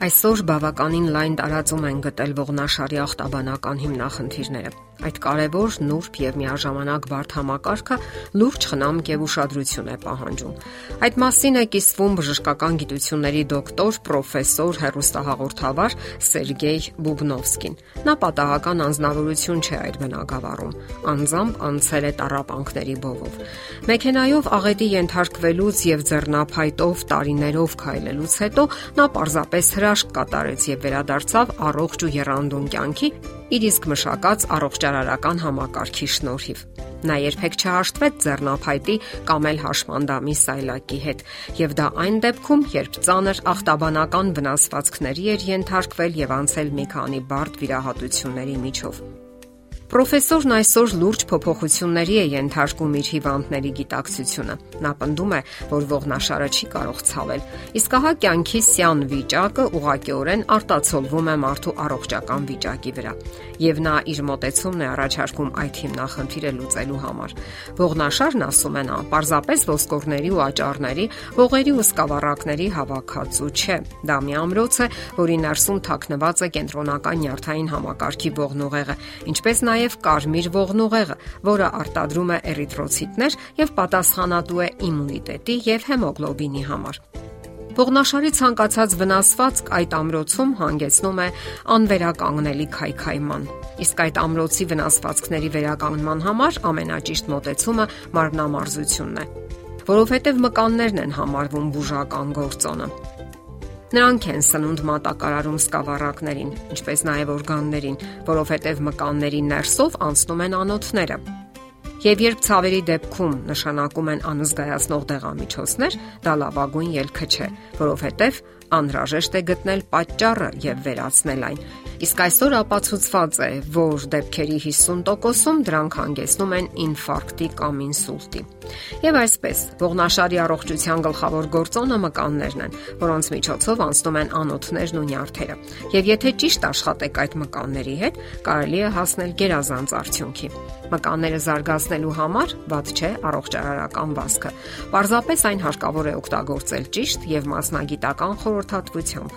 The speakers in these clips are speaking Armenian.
Այսօր բավականին լայն տարածում են գտել ողնաշարի ախտաբանական հիմնախնդիրները։ Այդ կարևոր, նուրբ եւ միաժամանակ բարդ համակարգը լուրջ խնամք եւ ուշադրություն է պահանջում։ Այդ մասին է կիսվում բժշկական գիտությունների դոկտոր, պրոֆեսոր, հերոստահաղորդավար Սերգեյ Բուբնովսկին։ Նա պատահական անznավորություն չէ այդ բնակավարում։ Անձամբ անցել է տարապանքների բովով։ Մեքենայով աղետի ենթարկվելուց եւ ձեռնափայտով տարիներով քայլելուց հետո նա պարզապես հրաշք կատարեց եւ վերադարձավ առողջ ու երանդուն կյանքի իր իսկ մշակած առողջարարական համակարգի շնորհիվ։ Նա երբեք չհաշտվեց ձեռնափայտի կամ էլ հաշմանդամի սայլակի հետ, եւ դա այն դեպքում, երբ ծանր ախտաբանական վնասվածքների էր ենթարկվել եւ անցել մի քանի բարդ վիրահատությունների միջով։ Պրոֆեսորն այսօր լուրջ փոփոխությունների է ենթարկում իր հիվանդների գիտակցությունը։ Նա պնդում է, որ ողնաշարը չի կարող ցավել, իսկ ահա կյանքի սյան վիճակը ուղղակիորեն արտացոլվում է մարդու առողջական վիճակի վրա եւ նա իր մտեցումն է առաջարկում այդ հիմնախնդիրը լուծելու համար։ Ողնաշարն ասում են, պարզապես ոսկորների ու աճառների, ողերի ու սկավառակների հավաքածու չէ։ Դա մի ամրոց է, որի ներսում թաքնված է կենտրոնական նյարդային համակարգի ողնուղեղը, ինչպես նաեւ կարմիր ողնուղեղը, որը արտադրում է էրիթրոցիտներ եւ պատասխանատու է իմունիտետի եւ հեմոգլոբինի համար։ Ողնաշարի ցանկացած վնասվածք այդ ամրոցում հանգեցնում է անվերականգնելի քայքայման։ Իսկ այդ ամրոցի վնասվածքների վերականգնման համար ամենաճիշտ մոտեցումը մարմնամարզությունն է, որովհետև մկաններն են համարվում բուժական գործոնը։ Նրանք են սնունդ մատակարարում սկավառակներին, ինչպես նաև օրգաններին, որովհետև մկանների ներսով անցնում են անոթները։ Եվ երբ ցավերի դեպքում նշանակում են անզգայացնող դեղամիջոցներ, դա լավագույն ելքը չէ, որովհետև անհրաժեշտ է գտնել պատճառը եւ վերացնել այն։ Իսկ այսօր ապացուցված է, որ դեպքերի 50%-ում դրանք հանգեցնում են ինֆարկտի կամ ինսուլտի։ Եվ այսպես, ողնաշարի առողջության գլխավոր գործոնը մկաններն են, որոնց միջոցով անցնում են անոթներն ու նյարդերը։ Եվ եթե ճիշտ աշխատեք այդ մկանների հետ, կարելի է հասնել գերազանց արդյունքի։ Մկանները զարգացնելու համար ված չէ առողջարարական վասկը։ Պարզապես այն հարկավոր է օգտագործել ճիշտ եւ մասնագիտական խորհրդատվությամբ։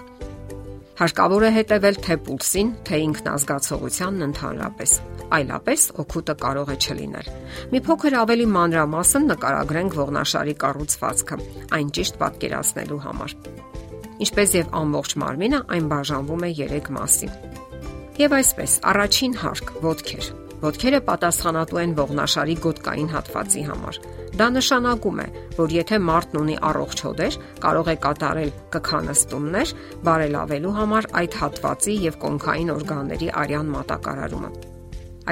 Հարկավոր է հետևել թե պուլսին, թե ինքնազգացողությանն ընդհանրապես։ Այլապես օգուտը կարող է չլինել։ Մի փոքր ավելի մանրամասն նկարագրենք ողնաշարի կառուցվածքը, այն ճիշտ պատկերացնելու համար։ Ինչպես եւ ամբողջ մարմինը, այն բաժանվում է 3 մասի։ Եվ այսպես, առաջին հարկ՝ ոտքեր Ոտքերը պատասխանատու են ողնաշարի գոտկային հատվածի համար։ Դա նշանակում է, որ եթե մարդն ունի առողջ հոդեր, կարող է կատարել կքանստումներ, բարելավելու համար այդ հատվածի եւ կոնքային օրգանների արյան մատակարարումը։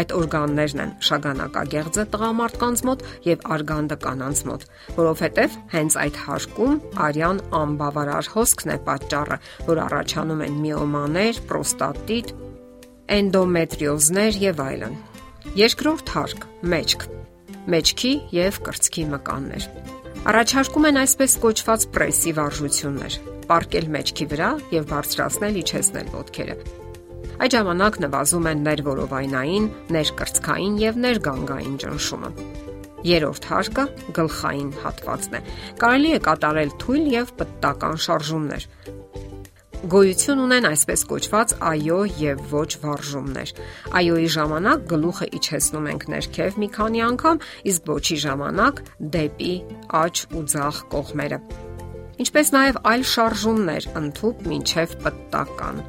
Այդ օրգաններն են շագանակագեղձը տղամարդկանց մոտ եւ արգանդը կանանց մոտ, որովհետեւ հենց այդ հարկում արյան անբավարար հոսքն է պատճառը, որ առաջանում են միոմաներ, պրոստատիտ, էնդոմետրիոզներ եւ այլն։ Երկրորդ հարկ՝ մեջք։ Մեջքի եւ կրծքի մկաններ։ Առաջարկում են այսպես կոչված պրեսիվ արժություններ՝ պարկել մեջքի վրա եւ բարձրացնել իջեցնել ոտքերը։ Այդ ժամանակ նվազում են ներվորովայնային, ներկրծքային եւ ներգանգային ճնշումը։ Երորդ հարկը գլխային հատվածն է։ Կարելի է կատարել թույլ եւ պտտական շարժումներ, գոյություն ունեն այսպես կոչված այո եւ ոչ վարժումներ։ Այոյի ժամանակ գլուխը իջեցնում ենք ներքև մի քանի անգամ, իսկ ոչի ժամանակ դեպի աջ ու ձախ կողմերը։ Ինչպես նաև այլ շարժումներ ընդཐུպ մինչև պտտական։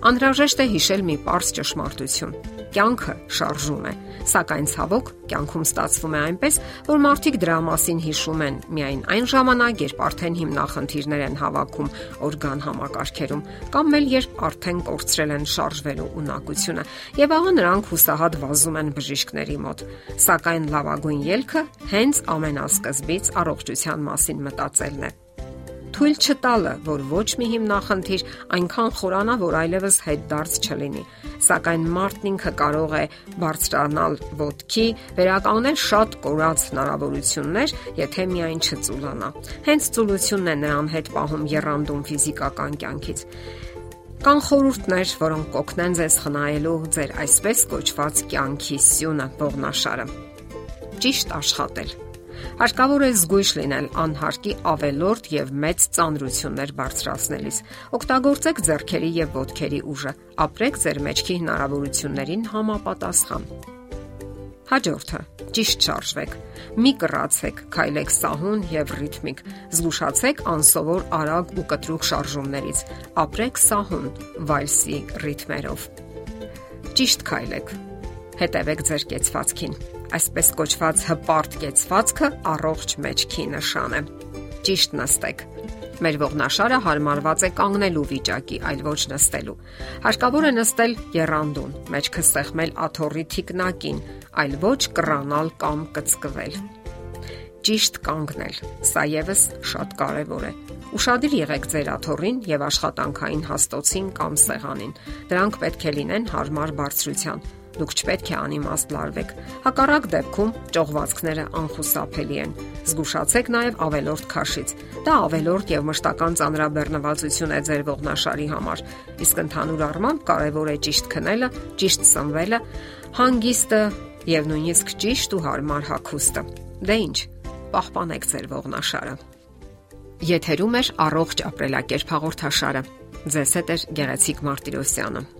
Անհրաժեշտ է հիշել մի པարս ճշմարտություն. Կյանքը շարժում է, սակայն ցավոք կյանքում ստացվում է այնպես, որ մարդիկ դրա մասին հիշում են. Միայն այն ժամանակ, երբ արդեն հիմնախնդիրներ են հավաքում օրգան համակարգերում, կամ էլ երբ արդեն կորցրել են շարժվելու ունակությունը, եւ ահա նրանք հուսահատ վազում են բժիշկների մոտ։ Սակայն լավագույն ելքը հենց ամենասկզբից առողջության մասին մտածելն է թույլ չտալը, որ ոչ մի հիմնախնդիր այնքան խորանա, որ այլևս հետ դարձ չլինի սակայն մարդն ինքը կարող է բարձրանալ ոտքի, վերականգնել շատ կորած հնարավորություններ, եթե միայն չծուլանա։ Հենց ծուլությունն է նրան հետ պահում երանդում ֆիզիկական կյանքից։ Կան խորհուրդներ, որոնք կօգնեն ձեզ խնայելու ձեր այսպես կոչված կյանքի սյունը ողնաշարը։ Ճիշտ աշխատել Հարկավոր է զգույշ լինել անհարկի ավելորտ եւ մեծ ծանրություններ բարձրացնելիս։ Օգտագործեք ձեռքերի եւ ոտքերի ուժը։ Ապրեք ձեր մեջքի հնարավորություններին համապատասխան։ Հաջորդը՝ ճիշտ շարժվեք։ Մի կռացեք, քայլեք սահուն եւ ռիթմիկ։ Զգուշացեք անսովոր արագ ու կտրուկ շարժումներից։ Ապրեք սահուն, վալսի ռիթմերով։ Ճիշտ քայլեք։ Հետևեք ձեր կեցվածքին Այսպես կոչված հպարտ կեցվածքը առողջ մեջքի նշան է։ Ճիշտ նստեք։ Մեր ողնաշարը հարմարված է կանգնելու վիճակի, այլ ոչ նստելու։ Հարկավոր է նստել երանդուն, մեջքը սեղմել աթոռի թիկնակին, այլ ոչ կռանալ կամ կծկվել։ Ճիշտ կանգնել։ Սա եւս շատ կարեւոր է։ Ուշադիր եղեք ձեր աթոռին եւ աշխատանքային հաստոցին կամ սեղանին։ Դրանք պետք է լինեն հարմար բարձրության Դուք չպետք է անիմաստ լարվեք։ Հակառակ դեպքում ճողվածքները անխուսափելի են։ Զգուշացեք նաև ավելորտ քաշից։ Դա ավելորտ եւ մշտական ծանրաբեռնվածություն է ձեր ողնաշարի համար։ Իսկ ընդհանուր առմամբ կարևոր է ճիշտ քնելը, ճիշտ սնվելը, հանգիստը եւ նույնիսկ ճիշտ ու հարմար հագուստը։ Դե ի՞նչ, պահպանեք ձեր ողնաշարը։ Եթերում է առողջ ապրելակերպ հաղորդաշարը։ Ձեզ հետ է Գեղեցիկ Մարտիրոսյանը։